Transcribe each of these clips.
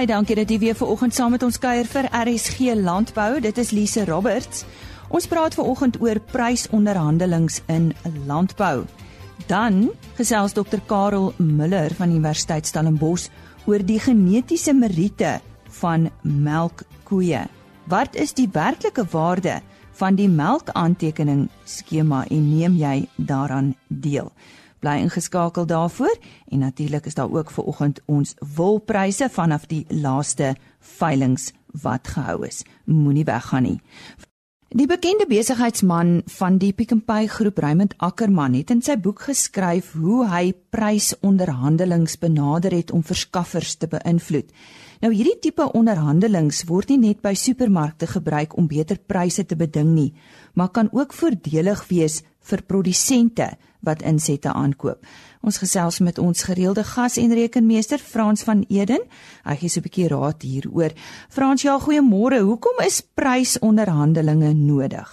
Baie dankie dat jy weer vanoggend saam met ons kuier vir RSG Landbou. Dit is Lise Roberts. Ons praat vanoggend oor prysonderhandelings in landbou. Dan gesels Dr Karel Miller van Universiteit Stellenbosch oor die genetiese meriete van melkkoeë. Wat is die werklike waarde van die melkaantekening skema en neem jy daaraan deel? Bly ingeskakel daarvoor en natuurlik is daar ook ver oggend ons wolpryse vanaf die laaste veilinge wat gehou is. Moenie weggaan nie. Die bekende besigheidsman van die Pick n Pay groep Raymond Ackerman het in sy boek geskryf hoe hy prysonderhandelings benader het om verskaffers te beïnvloed. Nou hierdie tipe onderhandelings word nie net by supermarkte gebruik om beter pryse te beding nie, maar kan ook voordelig wees vir produsente wat insette aankoop. Ons gesels met ons gereelde gas en rekenmeester Frans van Eden. Hy gee so 'n bietjie raad hieroor. Frans, ja, goeiemôre. Hoekom is prysonderhandelinge nodig?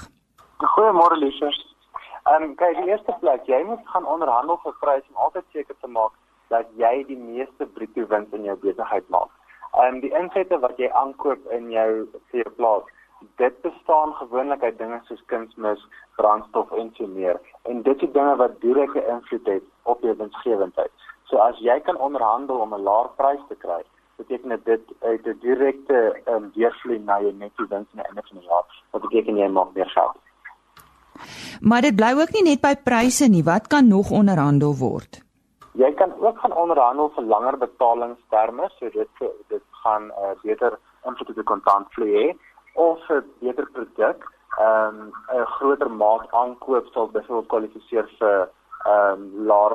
Goeiemôre, liefers. Ehm um, kyk, die eerste plek, jy moet gaan onderhandel vir pryse om altyd seker te maak dat jy die meeste bruto wins in jou besigheid maak. Ehm um, die insette wat jy aankoop in jou vir jou plaas, dit bestaan gewoonlik uit dinge soos kunsmis, brandstof en so meer. En dit is dinge wat direkte invloed het op jou winsgewendheid. So as jy kan onderhandel om 'n laer prys te kry, beteken dit uit 'n direkte ehm um, weervloei na jou netto wins aan die einde van die jaar. Wat beteken jy maak meer geld. Maar dit bly ook nie net by pryse nie. Wat kan nog onderhandel word? Jy kan ook gaan onderhandel vir langer betalingsterme, so dit dit gaan 'n uh, beter invloed op die kontantvloei hê of 'n beter produk, ehm um, 'n groter maat aankoop sal byvoorbeeld kwalifiseer vir ehm um, laer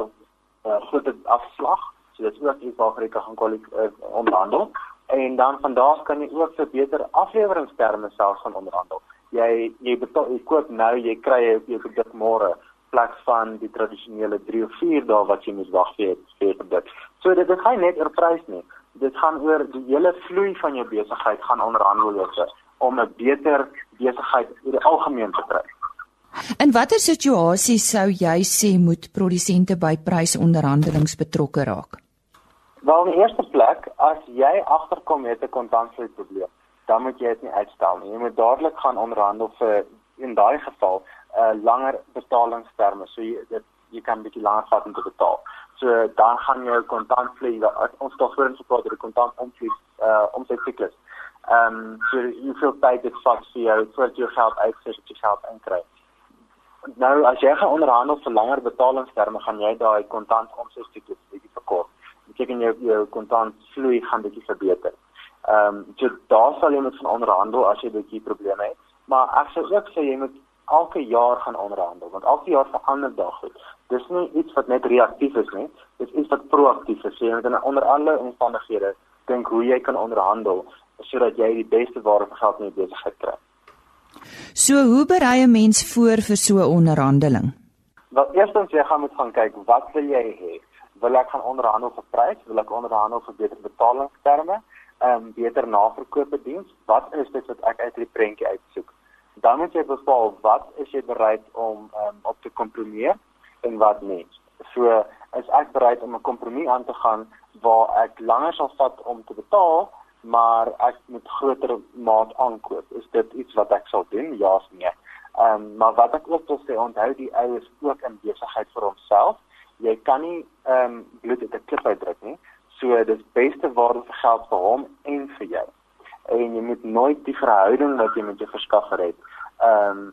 uh, groter afslag. So dit is ook iets waarvoor jy kan gaan uh, onderhandel en dan van daar kan jy ook vir beter afleweringsterme self gaan onderhandel. Jy jy betaal jy koop nou, jy kry jy produk môre plek van die tradisionele 3 of 4 dae wat jy moet wag vir vir dit. So dit is nie net oor prys nie. Dit gaan oor die hele vloei van jou besigheid gaan onderhandel word om 'n beter besigheid oor die algemeen te kry. In watter situasies sou jy sê moet produsente by prysonderhandelings betrokke raak? Wel, in eerste plek, as jy agterkom met 'n kontantvloei probleem, dan moet jy dit nie uitstel nie. Jy moet dadelik gaan onderhandel vir in daai geval uh, langer betalingsterme. So jy dit jy kan 'n bietjie langer vat om te betaal. So dan gaan jou kontantvloei ons tog voor in gepraat oor die kontant omvloei uh omsetsiklus. Ehm um, so jy veel tyd dit vat vir jou voordat jy geld uitsit of jy geld inkry. Nou as jy gaan onderhandel vir langer betalingsterme, gaan jy daai kontant omsetsiklus bietjie verkort. Dit beteken jou jou kontantvloei gaan bietjie verbeter. Ehm um, so daar sal jy met van onderhandel as jy bietjie probleme het. Maar ek sou ook sê jy moet elke jaar gaan onderhandel want elke jaar verander daar goed. Dis nie iets wat net reaktief is nie, dis iets wat proaktief is. Jy moet in onder alle omstandighede dink hoe jy kan onderhandel sodat jy die beste ware vir geld in jou besigheid kry. So hoe berei 'n mens voor vir so 'n onderhandeling? Wel eerstens jy gaan moet gaan kyk wat wil jy hê? Wil ek gaan onderhandel vir prys? Wil ek onderhandel vir beter betalingsterme? Ehm um, beter naverkoop diens? Wat is dit wat ek uit die prentjie uitsoek? Dan moet jy bepaal wat is jy bereid om um, op te kompromieer en wat nie. So is ek bereid om 'n kompromie aan te gaan waar ek langer sal vat om te betaal, maar ek moet groter maat aankoop. Is dit iets wat ek sal doen? Ja of nee? Ehm um, maar wat ek ook wil sê, onthou die ou is ook in besigheid vir homself. Jy kan nie ehm um, bloed uit 'n klip uitdruk nie. So dis beste waarde vir geld vir hom en vir jou en jy moet nooit die verhouding wat jy met jou verskaffer het ehm um,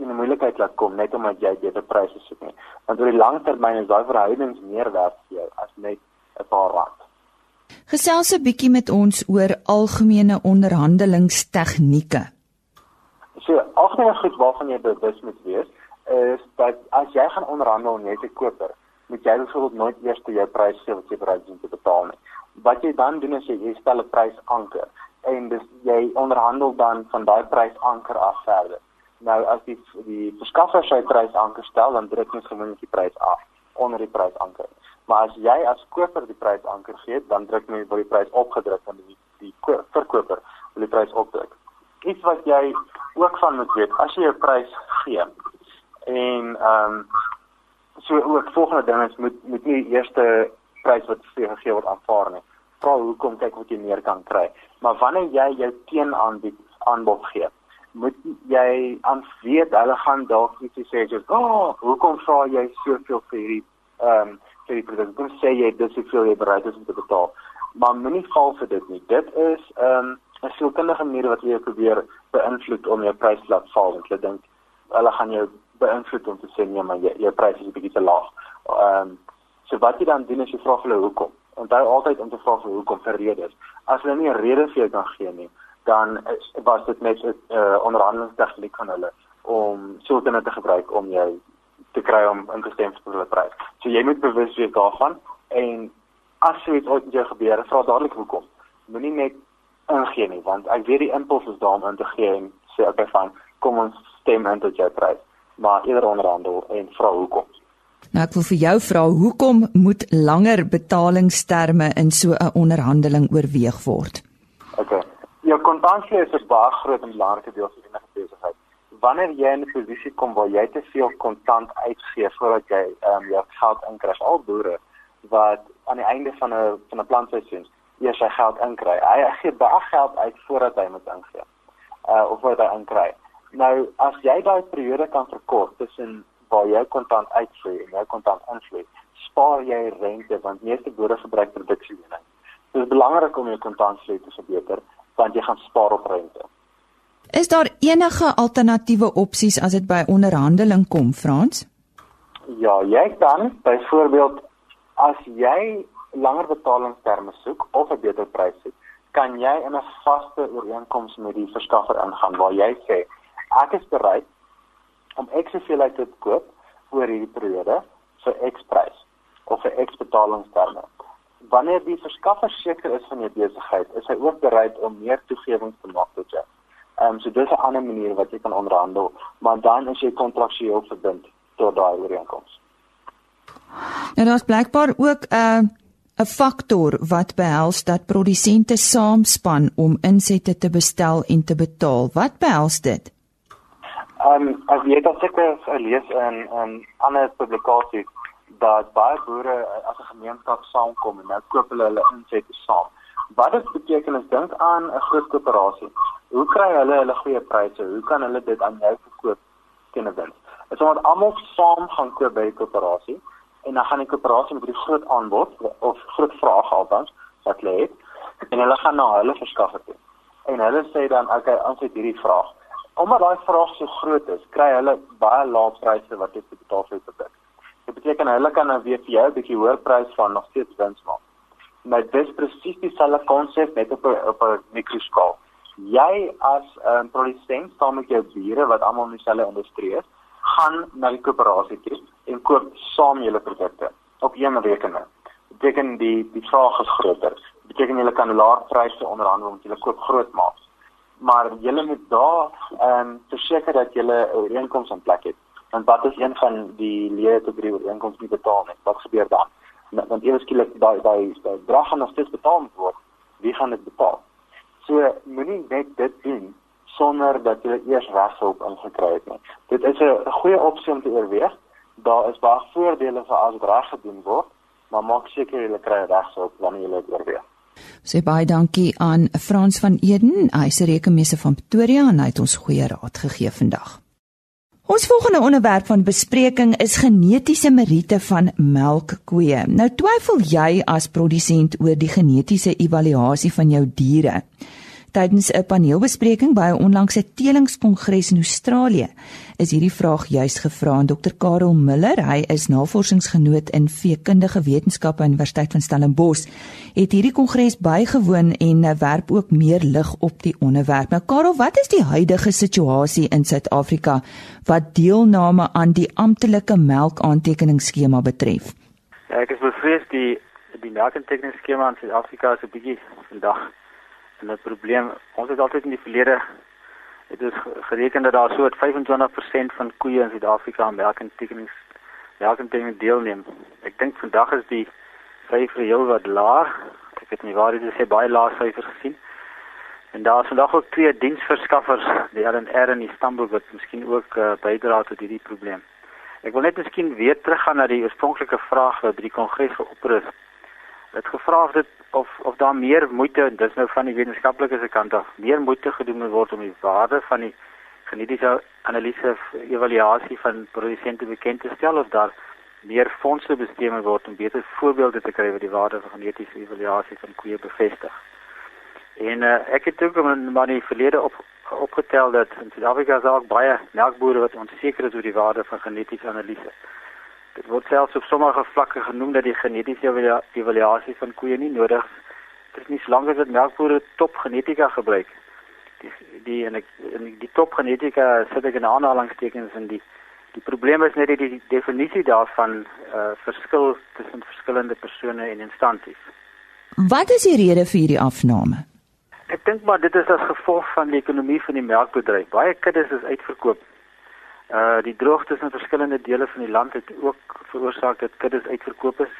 in 'n moeilikheid laat kom net omdat jy beter pryse soek nie. Want oor die lang termyn is daai verhoudings meer werd vir jou as net 'n paar rand. Gesels 'n bietjie met ons oor algemene onderhandelingstegnieke. So, algemene goed waarvan jy bewus moet wees is dat as jy gaan onderhandel en jy is 'n koper, moet jy byvoorbeeld nooit eers jou prys sê wat jy bereid is om te betaal nie. Wat jy dan doen is jy stel 'n prys anker en dis jy onderhandel dan van daai prysanker af verder. Nou as die die verskaffer sy prysanker stel, dan druk net gewoonlik die prys af onder die prysanker. Maar as jy as koper die prysanker gee, dan druk jy word die prys opgedruk en die die verkoper wil die prys opdruk. Iets wat jy ook van moet weet, as jy 'n prys gee en ehm um, so ook volgende ding is moet moet nie eerste prys wat gegee word aanvaar nie vra hoekom kyk wat jy meer kan kry. Maar wanneer jy jou teenaanbied aanbod gee, moet jy aan weet hulle gaan dalk iets sê soos, "Ag, oh, hoekom vra jy soveel vir hierdie ehm um, vir die produk? Kom sê jy dis hoeveel jy bereid is om te betaal." Maar moenie val vir dit nie. Dit is ehm um, 'n sielkundige manier wat jy probeer beïnvloed om jou prys laat val want hulle dink hulle gaan jou beïnvloed om te sê nee maar jou, jou prys is bietjie te laag. Ehm um, so wat jy dan doen is jy vra hulle hoekom. Onthou altyd om te vra vir hoekom vir redes. As hulle nie 'n rede vir jou kan gee nie, dan is, was dit net 'n uh, onderhandelingstegniek van hulle om sulke te gebruik om jou te kry om in te hulle prys. So jy moet bewus wees daarvan en as so iets ooit met jou gebeur, vra dadelik hoekom. Moenie net ingee nie, want ek weet die impuls is daar om in te gee en sê okay, fyn, kom ons stem in tot jou prys maar eerder onderhandel en vra hoekom. Nou ek wil vir jou vra hoekom moet langer betalingsterme in so 'n onderhandeling oorweeg word? OK. Jou kontantie is 'n baie groot en belangrike deel van enige besigheid. Wanneer jy in 'n posisie kom waar jy te veel kontant uitgee voordat jy ehm um, jou geld inkry, al boere wat aan die einde van 'n van 'n plantseisoen eers sy geld inkry. Hy gee baie geld uit voordat hy moet ingee. Uh of wat hy inkry. Nou as jy daai periode kan verkort tussen waar jy kontant uitvloei en jou kontant invloei, spaar jy rente want meeste boere gebruik produksielening. Dit is belangrik om jou kontantvloei te verbeter want jy gaan spaar op rente. Is daar enige alternatiewe opsies as dit by onderhandeling kom, Frans? Ja, jy kan byvoorbeeld as jy langer betalingsterme soek of 'n beter prys soek, kan jy in 'n vaste ooreenkoms met die verskaffer ingaan waar jy sê ek is bereid om X soveel uit te koop oor hierdie periode vir X prys of vir X betalingsterme. Wanneer die verskaffer seker is van jou besigheid, is hy ook bereid om meer toegewings te maak tot jou. Ehm so dis 'n ander manier wat jy kan onderhandel, maar dan is jy kontraktueel verbind tot daai ooreenkoms. Nou daar's blykbaar ook 'n uh, 'n faktor wat behels dat produsente saamspan om insette te bestel en te betaal. Wat behels dit? Ehm um, as jy dit seker gelees in in ander publikasies dat baie boere as 'n gemeenskap saamkom en nou koop hulle hulle insette saam. Wat dit beteken is dink aan 'n groot koöperasie. Hoe kry hulle hulle goeie pryse? Hoe kan hulle dit aan jou verkoop teen 'n wins? Dit is omdat almal saam gaan koop by die koöperasie en dan gaan die koöperasie met die groot aanbod of groot vraag althans wat lê en hulle gaan na hulle verskaffer toe. En hulle sê dan okay, ons het hierdie vraag omdat daai vraag so groot is, kry hulle baie lae pryse wat jy betaal vir produk. Dit beteken hulle kan nou weer vir jou 'n bietjie hoër prys van nog steeds wins maak. Maar dit is presies dieselfde konsep net op op 'n mikroskaal. Jy as 'n um, produsent saam met jou bure wat almal in dieselfde industrie is, gaan na die koöperasie en koop saam julle produkte op een rekening. Dit beteken die die vraag is groter. Dit beteken jy kan laer pryse onderhandel om jy koop groot maak maar julle moet daar ehm um, verseker dat julle 'n ooreenkoms in plek het. Want wat is een van die lede tot drie ooreenkoms nie betaal nie? Wat gebeur dan? Want eers skielik daai daai bedrag gaan nog steeds betaal word. Wie gaan dit betaal? So moenie net dit doen sonder dat jy eers regshulp ingekry het nie. Dit is 'n goeie opsie om te oorweeg. Daar is baie voordele vir as dit reg gedoen word, maar maak seker jy kry regshulp wanneer jy dit oorweeg. Sê baie dankie aan Frans van Eden, hy's 'n rekenmeester van Pretoria en hy het ons goeie raad gegee vandag. Ons volgende onderwerp van bespreking is genetiese meriete van melkkoeë. Nou twyfel jy as produsent oor die genetiese evaluasie van jou diere? Tydens 'n paneelbespreking by 'n onlangse teelingskongres in Australië is hierdie vraag juis gevra aan Dr Karel Miller. Hy is navorsingsgenoot in veekundige wetenskappe aan Universiteit van Stellenbosch. Het hierdie kongres bygewoon en werp ook meer lig op die onderwerp. Nou Karel, wat is die huidige situasie in Suid-Afrika wat deelname aan die amptelike melkaantekeningsskema betref? Ja, ek is bevrees die die melkaantekeningsskema in Suid-Afrika is 'n bietjie vandag 'n probleem. Ons het altyd in die verlede het ons gereken dat daar so 25% van koeie in Suid-Afrika aan melkintekenings melkintekening deelneem. Ek dink vandag is die syfer heel wat laag. Ek weet nie waar dit is, baie lae syfers gesien. En daar is vandag ook twee diensverskaffers, die LNR in Istanbul wat miskien ook uh, bydra tot hierdie probleem. Ek wil net miskien weer teruggaan na die oorspronklike vraag wat by die kongres geopper is het gevra of dit of of daar meer moeite dis nou van die wetenskaplike se kant af meer moeite gedoen word om die waarde van die genetiese analise evaluasie van produsente bekend te stel of daar meer fondse bestee word om beter voorbeelde te kry wat die waarde van genetiese evaluasie van koeie bevestig. En uh, ek het ook in my verlede op opgetel dat in Suid-Afrika is ook baie melkbore wat onseker is oor die waarde van genetiese analise. Dit word selfs op sommige vlakke genoem dat die genetiese evaluasie van koeie nie nodig is. Dit is nie so lank as dit melkbore top genetika gebruik. Die die en ek en die top genetika sit ek in aanhalingstekens in die die probleem is net die, die definisie daarvan uh verskil tussen verskillende persone en instansies. Wat is die rede vir hierdie afname? Ek dink maar dit is as gevolg van die ekonomie van die melkbedryf. Baie kuddes is uitverkoop. Uh die droogtes in verskillende dele van die land het ook veroorsaak dat kuddes uitverkoop is.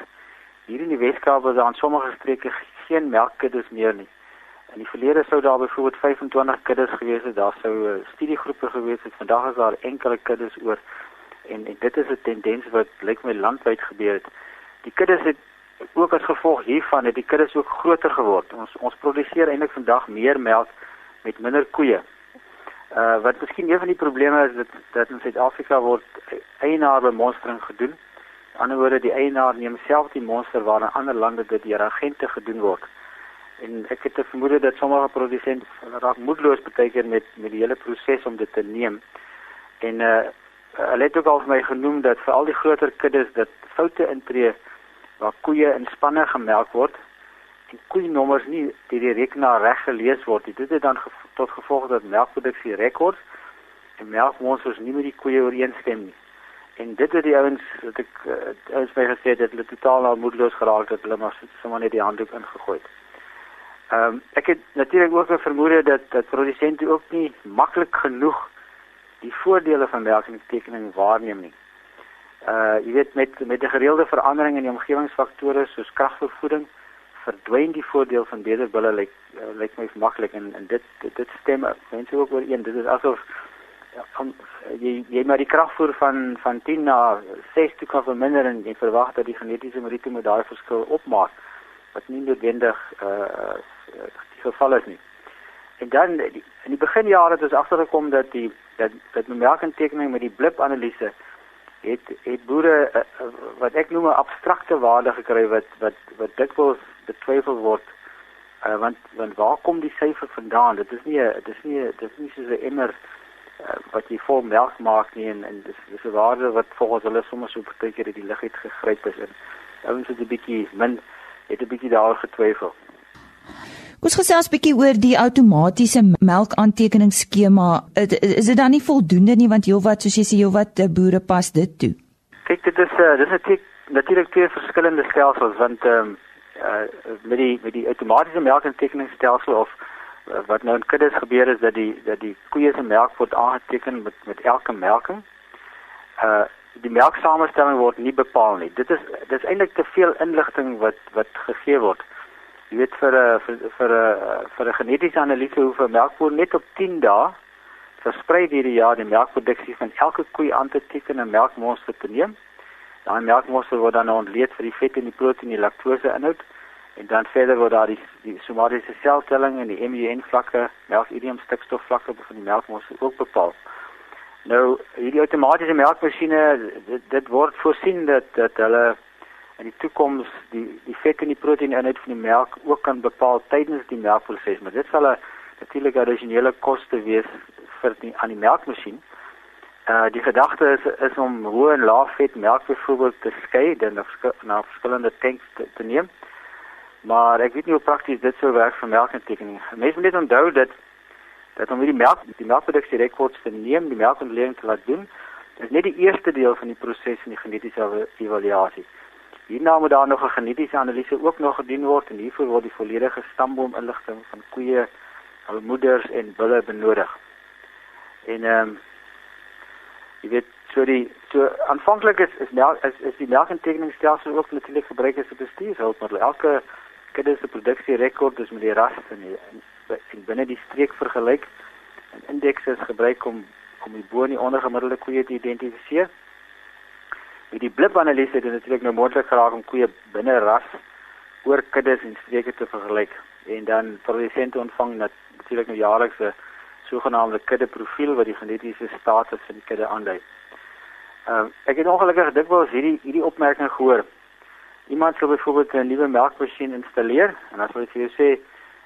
Hier in die Weskaap is daar in sommige streke geen melkkuddes meer nie. In die verlede sou daar byvoorbeeld 25 kuddes gewees het. Daar sou uh, studiegroepe gewees het. Vandag is daar enkele kuddes oor. En, en dit is 'n tendens wat lyk my landwyd gebeur het. Die kuddes het ook as gevolg hiervan het die kuddes ook groter geword. Ons ons produseer eintlik vandag meer melk met minder koeie. Uh wat miskien een van die probleme is dat dat in Suid-Afrika word eienaar bemonstering gedoen. Aan die ander woorde die eienaar neem self die monster waar in ander lande dit deur agente gedoen word. En ek het te vermoed dat sommige produsente raak moedeloos baie keer met met die hele proses om dit te neem. En uh hulle het ook al vir my genoem dat vir al die groter kuddes dat foute intree waar koeie in spanne gemelk word en koeinommers nie deur die rekenaar reg gelees word nie. Dit het dan ge tot gevolg dat melkproduksie rekords en melkmonsters nie met die koeie ooreenstem nie. En dit het die ouens wat ek uh, ouens my gesê het, hulle totaal nou moedeloos geraak het, hulle maar sommer net die handdoek ingegooi het. Ehm um, ek het natuurlik ook 'n vermoede dat dat produsente ook nie maklik genoeg die voordele van melkingstekening waarneem nie uh jy weet met met 'n gereelde verandering in die omgewingsfaktore soos kragvervoeding verdwyn die voordeel van beter bulle lyk uh, lyk my maklik en en dit dit, dit stem mense ook oor een. Dit is asof ja, om, jy jy maar die kragvoer van van 10 na 6 toe kan verminder en jy verwag dat die genetiese meriete met daai verskil opmaak wat nie noodwendig uh die geval is nie. En dan die, in die beginjare het ons agtergekom dat die dat dat melkentekening met die blip analise het het boere uh, wat ek noem 'n abstrakte waarde gekry wat wat wat dikwels betwyfel word. Uh, want want waar kom die syfer vandaan? Dit is nie dit is nie dit is nie so 'n emmer uh, wat jy vol melk maak nie en en dis dis 'n waarde wat volgens hulle sommer so baie keer die lig het gegryp is en ouens het 'n bietjie min het 'n bietjie daar getwyfel. Ons gesels 'n bietjie oor die outomatiese melkaantekeningsskema. Is dit dan nie voldoende nie want heelwat soos jy sê heelwat eh, boere pas dit toe? Kyk, dit is uh, dis natuurlik natuurlik twee verskillende stelsels want ehm um, uh, met die met die outomatiese melkaantekeningsstelsel of uh, wat nou in kuddes gebeur is dat die dat die koeie se melk word aangeteken met met elke melking. Uh die melksamestelling word nie bepaal nie. Dit is dis eintlik te veel inligting wat wat gegee word jy weet vir 'n vir vir 'n vir 'n genetiese analise hoe 'n melkboer net op 10 dae versprei hierdie jaar die melkproduksie van elke koe aan te teken en melkmonster te neem. Daai melkmonster word dan ontleed vir die vet en die proteïen en die laktose inhoud en dan verder word daar die die somatiese seltelling en die MUN vlakke, melkurium stikstof vlakke van die melkmonster ook bepaal. Nou hierdie outomatiese melkmasjiene dit, dit word voorsien dat dat hulle in die toekoms die die vet en die proteïen inhoud van die melk ook kan bepaal tydens die melkproses, maar dit sal 'n natuurlike addisionele koste wees vir die aan die melkmasjien. Uh die gedagte is is om hoë en lae vet melk byvoorbeeld te skei en na, na verskillende tanks te, te neem. Maar ek weet nie hoe prakties dit sou werk vir melkintekening. Mense moet net onthou dat dat om die melk die melkproduksie rekords te neem, die melkontleding te laat doen, is net die eerste deel van die proses van die genetiese evaluasie. Hierna moet daar nog 'n genetiese analise ook nog gedoen word en hiervoor word die volledige stamboom inligting van koeie, hul moeders en bulle benodig. En ehm um, jy weet so die so aanvanklik is is melk is, is die melkintekeningsstelsel ook natuurlik gebruik as 'n bestuurshulp maar elke kudde se produksie rekord is met die ras en en binne die streek vergelyk. 'n Indeks is gebruik om om die bo en die ondergemiddelde koeie te identifiseer. Met die blip analise het dit natuurlik nou moontlik geraak om koeie binne ras oor kuddes en streke te vergelyk en dan produsente ontvang natuurlik nou jaarliks 'n sogenaamde kuddeprofiel wat die genetiese status van die kudde aandui. Ehm uh, ek het ongelukkig dikwels hierdie hierdie opmerking gehoor. Iemand sou byvoorbeeld 'n nuwe melkmasjien installeer en dan sou hy vir jou sê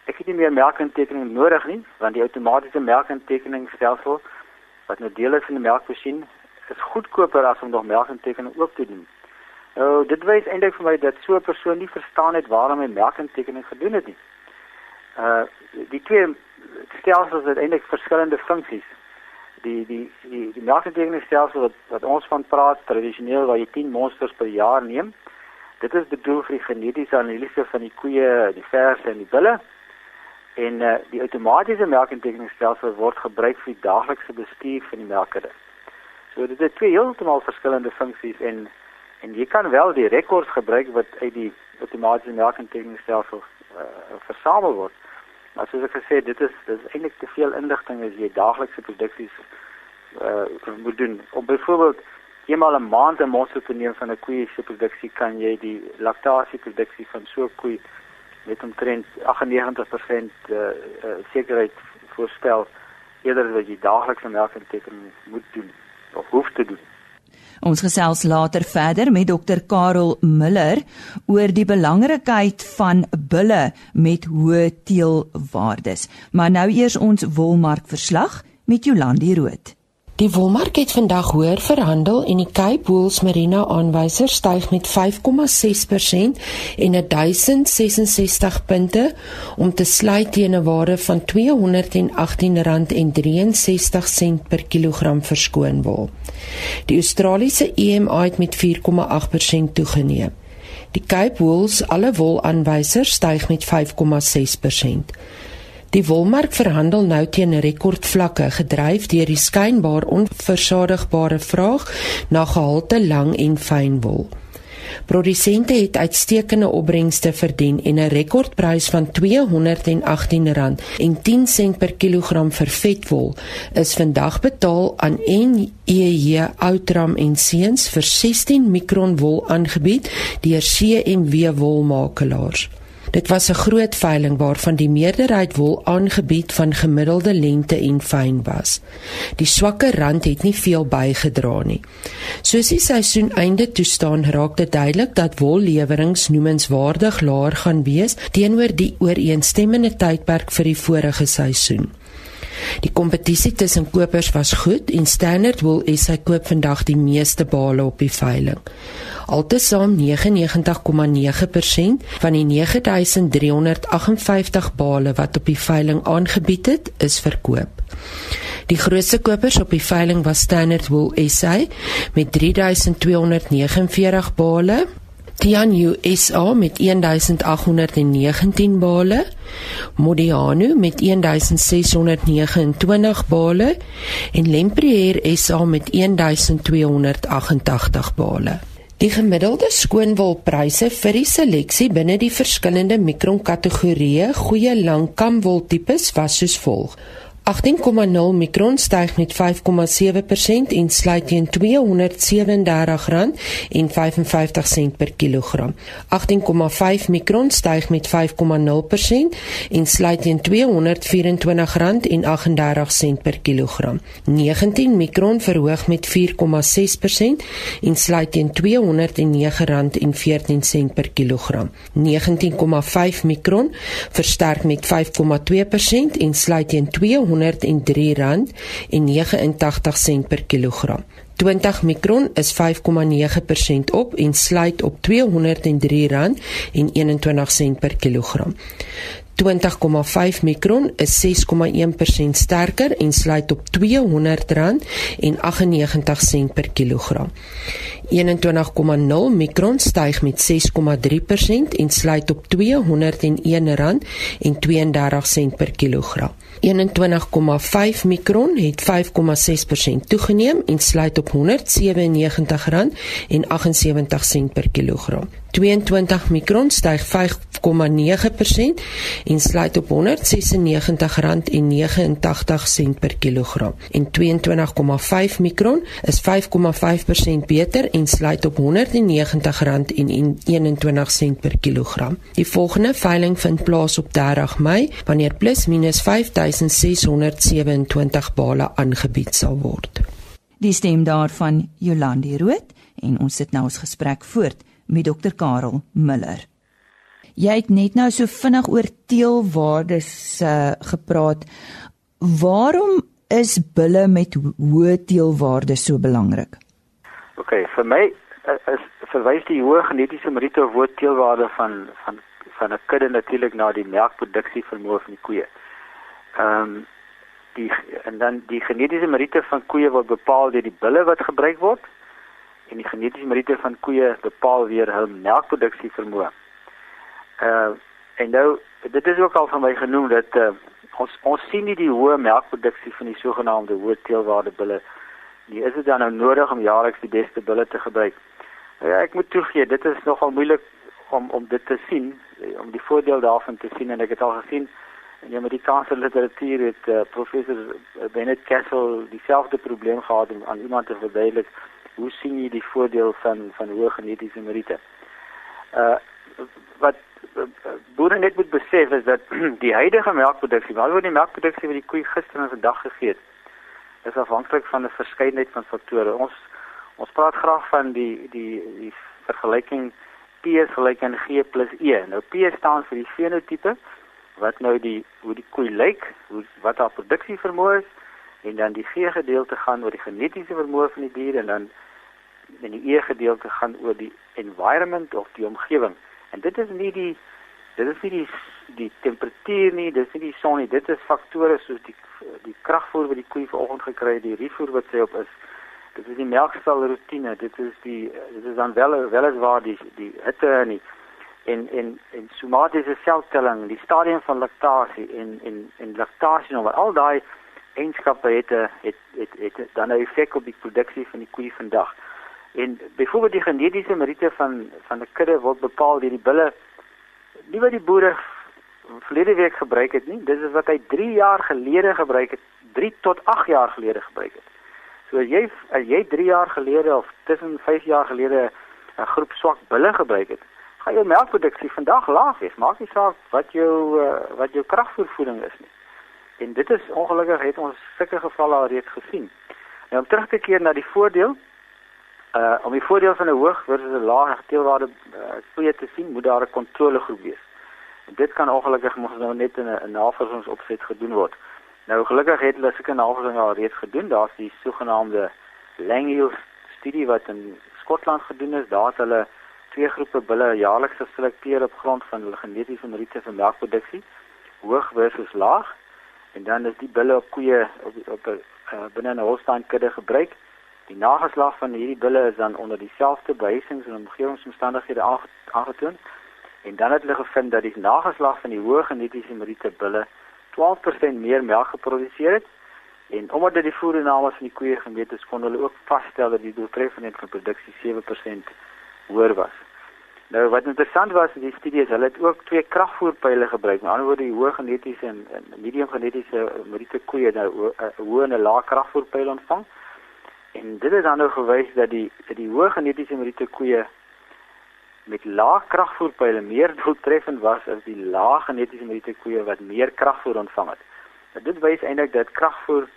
ek het nie meer melkintekening nodig nie want die outomatiese melkintekeningsstelsel wat nou deel is van die melkmasjien is goedkoper as om nog melkintekening ook te doen. Nou dit wys eintlik vir my dat so 'n persoon nie verstaan het waarom hy melkintekening gedoen het nie. Uh die twee stelsels het eintlik verskillende funksies. Die die die die melkintekeningsstelsel wat wat ons van praat tradisioneel waar jy 10 monsters per jaar neem. Dit is bedoel vir die genetiese analise van die koeie, die verse en die bulle. En uh die outomatiese melkintekeningsstelsel word gebruik vir die daaglikse bestuur van die melkere. So dit het twee heeltemal verskillende funksies en en jy kan wel die rekords gebruik wat uit die outomatiese melkintekeningsstelsel uh, versamel word. Maar soos ek gesê het, dit is dit is eintlik te veel inligting as jy daaglikse produksies uh moet doen. Om byvoorbeeld eenmal 'n maand 'n monster te neem van 'n koeie se produksie kan jy die laktasieproduksie van so 'n koe met omtrent 98% uh, uh sekerheid voorspel eerder as wat jy daaglikse melkintekening moet doen of hoef te doen. Ons gesels later verder met dokter Karel Miller oor die belangrikheid van bulle met hoë teelwaardes. Maar nou eers ons wolmark verslag met Jolandi Root. Die wolmark het vandag hoër verhandel en die Cape Wool's Merino aanwyser styg met 5,6% en 1066 punte om te sluit teen 'n waarde van R218,63 per kilogram verskoon wol. Die Australiese EMA het met 4,8% toegeneem. Die Cape Wool's alle wol aanwysers styg met 5,6%. Die wolmark verhandel nou teen rekordvlakke gedryf deur die skynbaar onversadigbare vraag na gehalte lang en fyn wol. Produsente het uitstekende opbrengste verdien en 'n rekordprys van R218.10 per kilogram vir vetwol is vandag betaal aan NEJ Outram en Seuns vir 16 mikron wol aangebied deur CMW wolmakelaars. Dit was 'n groot veiling waarvan die meerderheid wol aangebied van gemiddelde lengte en fyn was. Die swakker rand het nie veel bygedra nie. Soos die seisoen einde toe staan, raak dit duidelik dat wolleweringe noemenswaardig laer gaan wees teenoor die ooreenstemmende tydperk vir die vorige seisoen. Die kompetisie tussen kopers was goed en Standard Wool SA koop vandag die meeste bale op die veiling. Altesaam 99,9% van die 9358 bale wat op die veiling aangebied het, is verkoop. Die grootste kopers op die veiling was Standard Wool SA met 3249 bale Tian USA met 1819 bale, Modiano met 1629 bale. En Lempriere SA met 1288 bale. Die gemiddelde skoonwolpryse vir die seleksie binne die verskillende mikronkategorieë goeie lang kamwol tipes was soos volg: 18,0 mikron styg met 5,7% en sluit teen R237,55 per kilogram. 18,5 mikron styg met 5,0% en sluit teen R224,38 per kilogram. 19 mikron verhoog met 4,6% en sluit teen R209,14 per kilogram. 19,5 mikron versterk met 5,2% en sluit teen R200 R103,89 per kilogram. 20 mikron is 5,9% op en sluit op R203,21 per kilogram. 20,5 mikron is 6,1% sterker en sluit op R200,98 per kilogram. 21,0 mikron styg met 6,3% en sluit op R201,32 per kilogram. 21,5 mikron het 5,6% toegeneem en sluit op R197,78 per kilogram. 22 mikron styg 5,8% 5,9% en sluit op R196,89 per kilogram. En 22,5 mikron is 5,5% beter en sluit op R190,21 per kilogram. Die volgende veiling vind plaas op 30 Mei wanneer plus minus 5627 bale aangebied sal word. Die stem daarvan Jolandi Rood en ons sit nou ons gesprek voort met dokter Karel Miller. Jy het net nou so vinnig oor teelwaardes uh, gepraat. Waarom is bulle met hoë teelwaardes so belangrik? OK, vir my is verwys die hoë genetiese meriete of hoë teelwaarde van van van 'n kudde natuurlik na die melkproduksie vermoë van die koeie. Ehm um, die en dan die genetiese meriete van koeie word bepaal deur die bulle wat gebruik word en die genetiese meriete van koeie bepaal weer hul melkproduksie vermoë. Uh en nou dit is ook al van my genoem dat uh, ons ons sien nie die hoë melkproduksie van die sogenaamde hoë teelwaarde bulle nie. Is dit dan nou nodig om jaarliks die beste bulle te gebruik? Nou ja, ek moet toegee, dit is nogal moeilik om om dit te sien, om die voordeel daarvan te sien en ek het al gesien in die Amerikaanse literatuur het uh, professor Bennett Castle dieselfde probleem gehad om aan iemand te verduidelik hoe sien jy die voordeel van van hoë genetiese meriete? Uh wat boere net moet besef is dat die huidige melkproduksie, alhoewel die melkproduksie wat die koei gister en vandag gegee het, is afhanklik van 'n verskeidenheid van faktore. Ons ons praat graag van die die die vergelyking P is gelyk aan G plus E. Nou P staan vir die fenotipe wat nou die hoe die koei lyk, hoe wat haar produksie vermoë is en dan die G gedeelte gaan oor die genetiese vermoë van die dier en dan en die E gedeelte gaan oor die environment of die omgewing. En dit is nie die dit is nie die die temperatuur nie, dit is nie die son nie, dit is faktore soos die die kragvoer wat die koei vanoggend gekry het, die rifoer wat sy op is. Dit is die melkstal rotine, dit is die dit is dan wel weliswaar die die hitte en die en en en somatiese seltelling, die stadium van laktasie en en en laktasie nou al daai eienskappe het het het, het, het dan 'n effek op die produksie van die koei vandag. En byvoorbeeld die genetiese meriete van van 'n kudde word bepaal deur die bulle nie wat die boere verlede week gebruik het nie. Dis is wat hy 3 jaar gelede gebruik het, 3 tot 8 jaar gelede gebruik het. So as jy as jy 3 jaar gelede of tussen 5 jaar gelede 'n groep swak bulle gebruik het, gaan jou melkproduksie vandag laag wees. Maak nie saak wat jou uh, wat jou kragvoeding is nie. En dit is ongelukkig het ons sulke gevalle al reeds gesien. Nou om terug te keer na die voordeel Uh om die voordeel van 'n hoog versus 'n laag teelwaarde uh, koeie te sien, moet daar 'n kontrolegroep wees. En dit kan ongelukkig mos nou net in 'n navorsingsopset gedoen word. Nou gelukkig het hulle sulke navorsing al reeds gedoen. Daar's die sogenaamde Langhill studie wat in Skotland gedoen is. Daar het hulle twee groepe bulle jaarliks geselekteer op grond van hulle genetiese meriete vir melkproduksie, hoog versus laag. En dan is die bulle op koeie op op 'n uh, binne 'n Holstein kudde gebruik Die nageslag van hierdie bulle is dan onder dieselfde behuisings en omgewingsomstandighede aangetoon. En dan het hulle gevind dat die nageslag van die hoë genetiese meriete bulle 12% meer melk geproduseer het. En omdat dit die voedername van die koeie gemeet is, kon hulle ook vasstel dat die doeltreffendheid van produksie 7% hoër was. Nou wat interessant was in die studie is hulle het ook twee kragvoerpyle gebruik. Met ander woorde die hoë genetiese en, en medium genetiese meriete koeie nou 'n hoë en 'n lae kragvoerpyl ontvang. En dit is dan nou gewys dat die dat die hoë genetiese meriete koeie met lae kragvoerpyle meer doeltreffend was as die lae genetiese meriete koeie wat meer kragvoer ontvang het. Nou dit wys eintlik dat kragvoer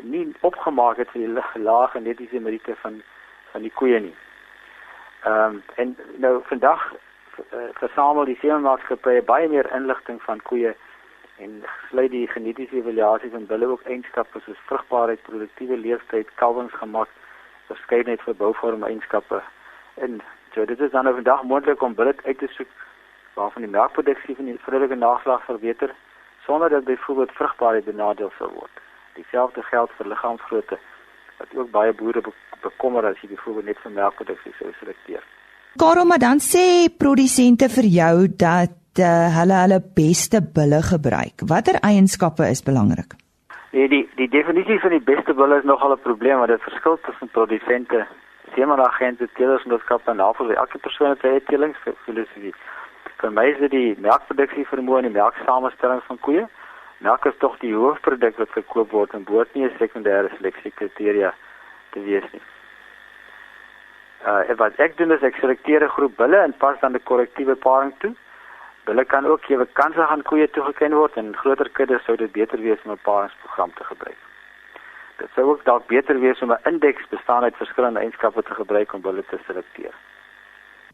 nie opgemaak het vir die lae genetiese meriete van van die koeie nie. Ehm um, en nou vandag uh, versamel die seemaatskappye baie meer inligting van koeie en sluit die genetiese evaluasie van bulle ook eienskappe soos vrugbaarheid, produktiewe leeftyd, kalwingsgemak, verskeidenheid vir bouvorm eienskappe in. So dit is dan nou vandag moontlik om bulle uit te soek waarvan die melkproduksie van die vroulike nageslag verbeter sonder dat byvoorbeeld vrugbaarheid benadeel sou word. Dieselfde geld vir liggaamsgrootte wat ook baie boere bekommer as jy byvoorbeeld net vir melkproduksie sou selekteer. Karel, maar dan sê produsente vir jou dat uh, hulle hulle beste bulle gebruik. Watter eienskappe is belangrik? Nee, die die definisie van die beste bulle is nogal 'n probleem want dit verskil tussen produsente, seemanagente, teelers en doodskappe en navorsers. Elke persoon het sy eie teelingsfilosofie. vir my is dit die melkproduksie vermoë en die melksamestelling van koeie. Melk is tog die hoofproduk wat verkoop word en behoort nie 'n sekondêre seleksiekriteria te wees nie. Uh wat ek doen is ek selekteer 'n groep bulle en pas dan die korrektiewe paring toe. Bulle kan ook gewe kanse aan koeie toegeken word en groter kuddes sou dit beter wees om 'n paringsprogram te gebruik. Dit sou ook dalk beter wees om 'n indeks bestaan uit verskillende eienskappe te gebruik om bulle te selekteer.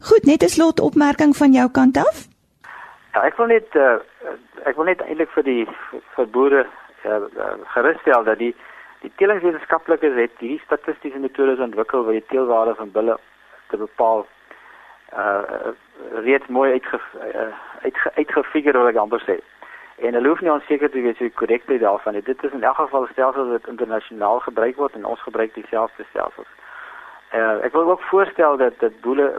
Goed, net 'n slot opmerking van jou kant af. Ja, ek wil net uh, ek wil net eintlik vir die vir boere uh, gerusstel dat die die teelingswetenskaplikes het hierdie statistiese metodes ontwikkel waar die teelwaarde van bulle te bepaal uh reeds mooi uitge uh, uitge uitgefigure wat ek amper sê. En hulle hoef nie onseker te wees oor die korrektheid daarvan nie. Dit is in elk geval stelsels wat internasionaal gebruik word en ons gebruik dieselfde stelsels. Uh ek wil ook voorstel dat dat boere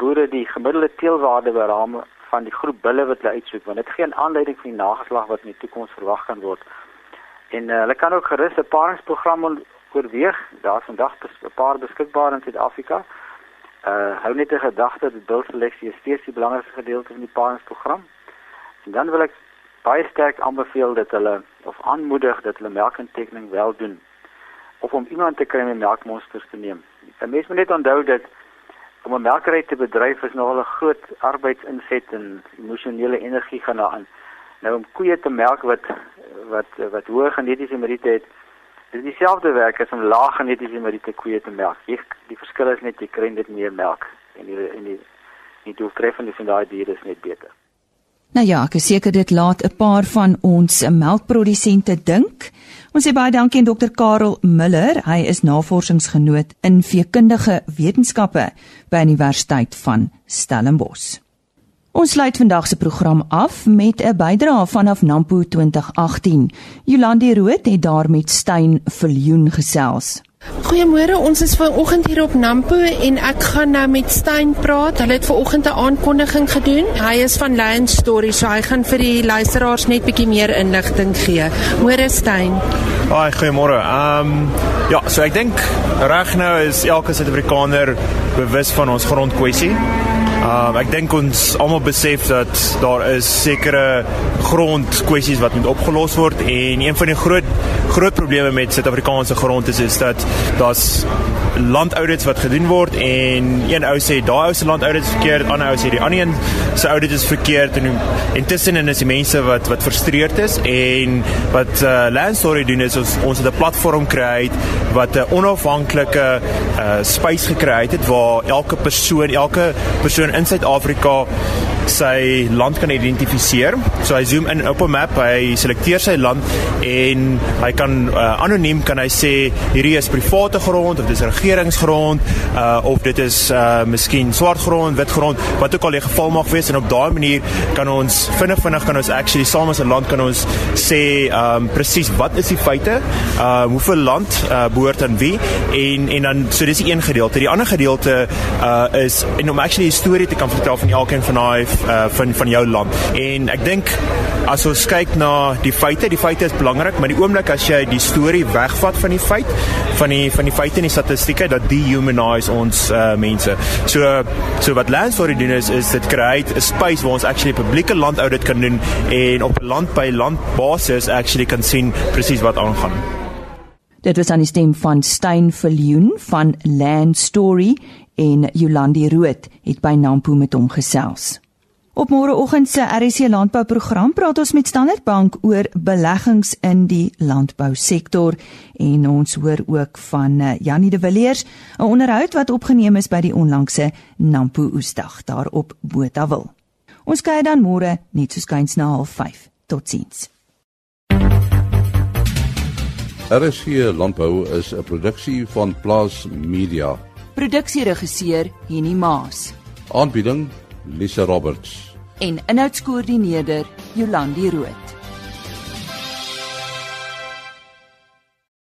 boere die gemiddelde teelwaarde beraam van die groep bulle wat hulle uitsoek want dit gee 'n aanleiding vir die nageslag wat in die toekoms verwag kan word. En uh, hulle kan ook gerus 'n paringsprogram oorweeg. Daar's vandag 'n paar beskikbaar in Suid-Afrika. Uh hou net 'n gedagte dat bulseleksie steeds die belangrikste gedeelte van die paringsprogram. En dan wil ek baie sterk aanbeveel dat hulle of aanmoedig dat hulle melkintekening wel doen of om iemand te kry om melkmonsters te neem. 'n Mens moet net onthou dat om 'n melkery te bedryf is nogal 'n groot arbeidsinset en emosionele energie gaan daaraan. Nou om koeie te melk wat wat wat hoë genetiese meriete het, dis dieselfde werk as om lae genetiese meriete koeie te melk. Jy, die verskil is net jy kry net meer melk en die en die die doeltreffende van daai diere is net beter. Nou ja, ek is seker dit laat 'n paar van ons melkprodusente dink. Ons sê baie dankie aan Dr Karel Miller. Hy is navorsingsgenoot in veekundige wetenskappe by Universiteit van Stellenbosch. Ons sluit vandag se program af met 'n bydrae vanaf Nampo 2018. Jolandi Rood het daar met Stein Viljoen gesels. Goeiemôre, ons is vanoggend hier op Nampo en ek gaan nou met Stein praat. Hulle het vanoggend 'n aankondiging gedoen. Hy is van Land Story, so hy gaan vir die luisteraars net bietjie meer inligting gee. Môre Stein. Haai, goeiemôre. Ehm um, ja, so ek dink reg nou is elke Suid-Afrikaner bewus van ons grondkwessie. Um, ek dink ons almal besef dat daar is sekere grondkwessies wat moet opgelos word en een van die groot groot probleme met Suid-Afrikaanse grond is is dat daar's landaudits wat gedoen word en een ou sê daai ou se landaudit is verkeerd, ander ou sê die ander een se audit is verkeerd. En intussen is die mense wat wat frustreerd is en wat uh, Land Story doen is ons ons het 'n platform kry wat 'n onafhanklike uh, space gekry het waar elke persoon, elke persoon in Suid-Afrika sy land kan identifiseer. So hy zoom in op 'n map, hy selekteer sy land en hy kan uh, anoniem kan hy sê hierdie is private grond of dis regeringsgrond uh, of dit is uh, miskien swart grond, wit grond, wat ook al die geval mag wees en op daai manier kan ons vinnig vinnig kan ons actually saam as 'n land kan ons sê um, presies wat is die feite, uh, hoeveel land uh, behoort aan wie en en dan so dis die een gedeelte. Die ander gedeelte uh, is en om actually 'n storie te kan vertel van elkeen van daai uh, van van jou land. En ek dink as ons kyk na die feite, die feite is belangrik, maar die oomblik as jy die storie wegvat van die feit, van die van die feite en die statistieke dat dehumanize ons uh, mense. So so wat Land Story doen is is dit create 'n space waar ons actually publieke landaudit kan doen en op land by land basis actually kan sien presies wat aangaan. Dit was aan die stem van Stein Viljoen van Land Story en Jolandi Rood het by Nampo met hom gesels. Op môreoggend se RC landbouprogram praat ons met Standard Bank oor beleggings in die landbousektor en ons hoor ook van eh, Janie de Villiers 'n onderhoud wat opgeneem is by die onlangse Nampo Oesdag daar op Botawil. Ons kyk dan môre net so skuins na 05:30. Totsiens. RC landbou is 'n produksie van Plaas Media. Produksieregisseur Henny Maas. Aanbieding Lisa Roberts en inhoudskoördineerder Jolandi Root.